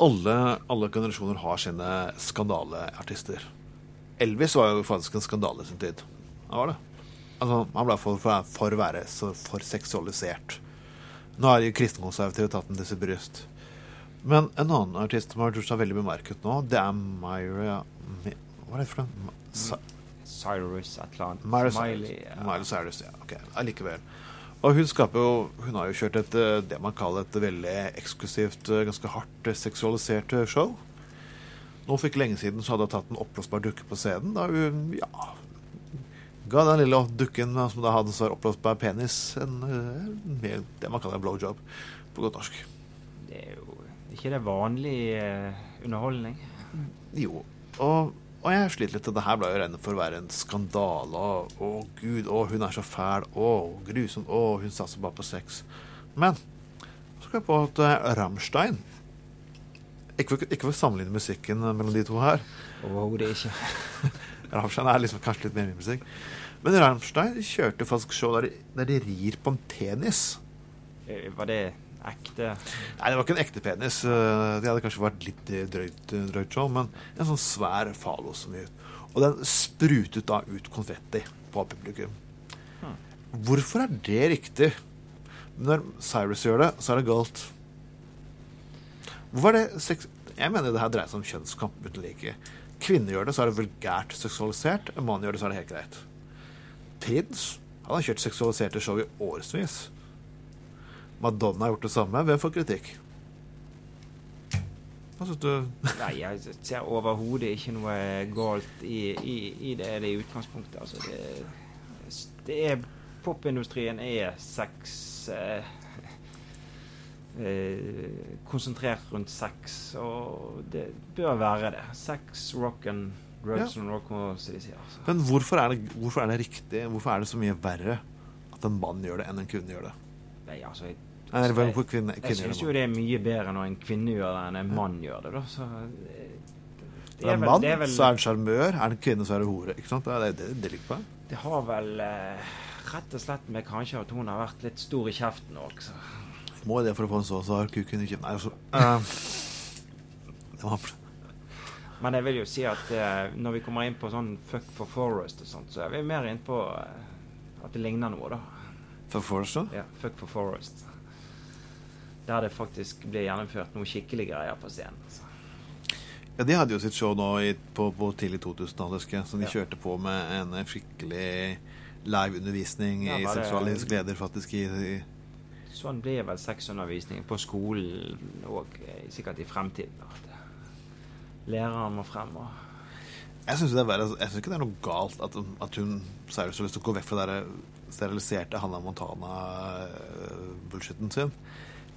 Alle, alle generasjoner har sine skandaleartister. Elvis var jo faktisk en skandale i sin tid. Han var det. Altså, han ble for, for, for å være så for seksualisert. Nå har jo kristenkonservative tatt den til sitt bryst. Men en annen artist som har gjort seg veldig bemerket nå, det er Myra Hva er det for noe? Cyrus Atlant. Miley Smiley. Cyrus. ja. Miley Cyrus, ja. Ok, allikevel. Og hun jo Hun har jo kjørt et eh, det man kaller et veldig eksklusivt, eh, ganske hardt eh, seksualisert show. Nå for ikke lenge siden så hadde hun tatt en oppblåsbar dukke på scenen. Da hun ja, ga den lille dukken som da hadde en så oppblåsbar penis, en, en, det man kaller en blowjob på godt norsk. Det er jo ikke det vanlig eh, underholdning. Jo. Og, og jeg sliter litt. Det her ble jo regnet for å være en skandale. Å, Å, gud, å, hun er så fæl. Å, grusom. Å, hun satser bare på sex. Men så skal jeg på at uh, Rammstein ikke ikke for å sammenligne musikken mellom de to her. Overhodet ikke. Rammstein er liksom kanskje litt mer min musikk. Men Rammstein kjørte faktisk show der de, der de rir på en penis. Eh, Var det ekte? Nei, det var ikke en ekte penis. Eh, Det hadde kanskje vært litt eh, drøyt, drøyt show, men en sånn svær falo som ut. Og den sprutet da ut konfetti på publikum. Hvorfor er det riktig? Når Cyrus gjør det, så er det galt. Hvorfor er det sex... Jeg mener det her dreier seg om kjønnskamp uten like. Kvinner gjør det, så er det vulgært seksualisert. En mann gjør det, så er det helt greit. Prins han har kjørt seksualiserte show i årevis. Madonna har gjort det samme. Hvem får kritikk? Hva syns du? Nei, jeg ser overhodet ikke noe galt i, i, i det, det i utgangspunktet. Altså, det, det er Popindustrien er sex eh, eh, Konsentrert rundt sex, og det bør være det. Sex, rock and drugs Ja. and rock, som de sier. Altså. Men hvorfor er, det, hvorfor er det riktig? Hvorfor er det så mye verre at en mann gjør det, enn en kvinne gjør det? Nei, altså, jeg, Nei, eller hvorfor kvinne, jeg kvinne syns jo det? det er mye bedre når en kvinne gjør det, enn en mann gjør det. da. Så, eh, det, Er det en mann, så er det sjarmør. Er det en kvinne, så er det hore. Ikke sant? Det er det det ligger på. Det har vel eh, rett og slett med kanskje at hun har vært litt stor i kjeften òg, så Må det for å få en så så kuken i kjeften. Nei, altså uh, det var, Men jeg vil jo si at eh, når vi kommer inn på sånn fuck for forest og sånt, så er vi mer inn på eh, at det ligner noe, da. For forest, da? Ja, fuck for forest. Der det faktisk blir gjennomført noe skikkelig greier på scenen. altså. Ja, De hadde jo sitt show nå i, på, på tidlig 2000-tallet, husker jeg. Så de Ja. kjørte på med en skikkelig live-undervisning Ja, i seksualisk gleder, faktisk. i, i Sånn blir vel sexundervisning på skolen òg, sikkert i fremtiden. At læreren må frem og Jeg syns synes ikke det er noe galt at, at hun seriøst har lyst til å gå vekk fra den steriliserte Hanna Montana-bullshitten sin.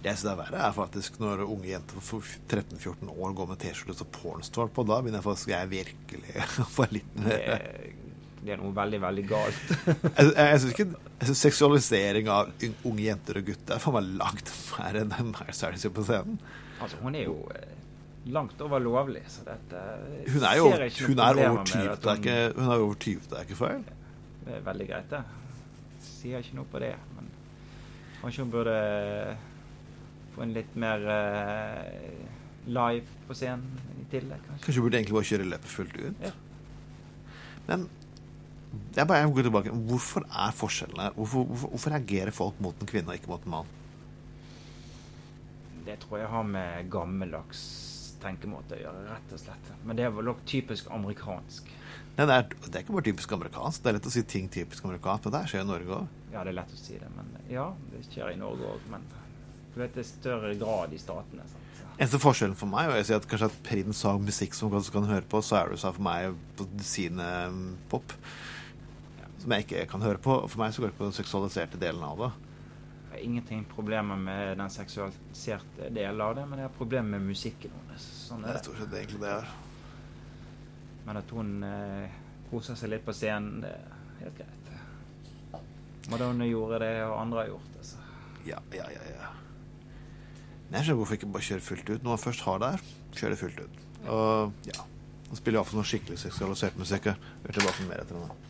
Det jeg synes er verre, er faktisk når unge jenter på 13-14 år går med T-skjorte og pornstar på. Da begynner jeg faktisk jeg virkelig å få litt mer er- det er noe veldig, veldig galt. Jeg, jeg synes ikke jeg synes seksualisering av unge jenter og gutter er for meg langt mer enn det Miley Cyrus på scenen. altså, hun er jo eh, langt over lovlig, så dette Hun er jo hun er over med 20, at det er ikke, hun er over 20, det er ikke feil. Det er veldig greit, det. Sier ikke noe på det. Men kanskje hun burde få en litt mer eh, live på scenen i tillegg, kanskje. Kanskje du burde egentlig bare kjøre løpet fullt ut. Ja. Men jeg bare jeg går tilbake. Hvorfor er forskjellene hvorfor, hvorfor, hvorfor reagerer folk mot en kvinne og ikke mot en mann? Det tror jeg har med gammeldags tenkemåte å gjøre, rett og slett. Men det er vel også typisk amerikansk. Nei, det, er, det er ikke bare typisk amerikansk. Det er lett å si ting typisk amerikansk, men det her skjer i Norge òg. Ja, det er lett å si det, men ja, det skjer i Norge òg. Men du vet, det er større grad i statene. sant? Eneste forskjellen for meg sier at kanskje at Prins har musikk som man kan høre på, Så er det for meg på sine um, pop. Som jeg ikke kan høre på. For meg så går det på den seksualiserte delen av det. Jeg har ingenting problemer med den seksualiserte delen av det, men jeg har problemer med musikken hennes. Sånn Det Jeg tror ikke det. egentlig det er. Men at hun eh, koser seg litt på scenen, det er helt greit. Madonna gjorde det, og andre har gjort det. Så. Ja, ja, ja, ja. Jeg skjønner hvorfor ikke bare kjøre fullt ut. Når man først har det her, kjør det fullt ut. Og ja, spiller iallfall noe skikkelig seksualisert musikk. Vi er tilbake med mer etter denne.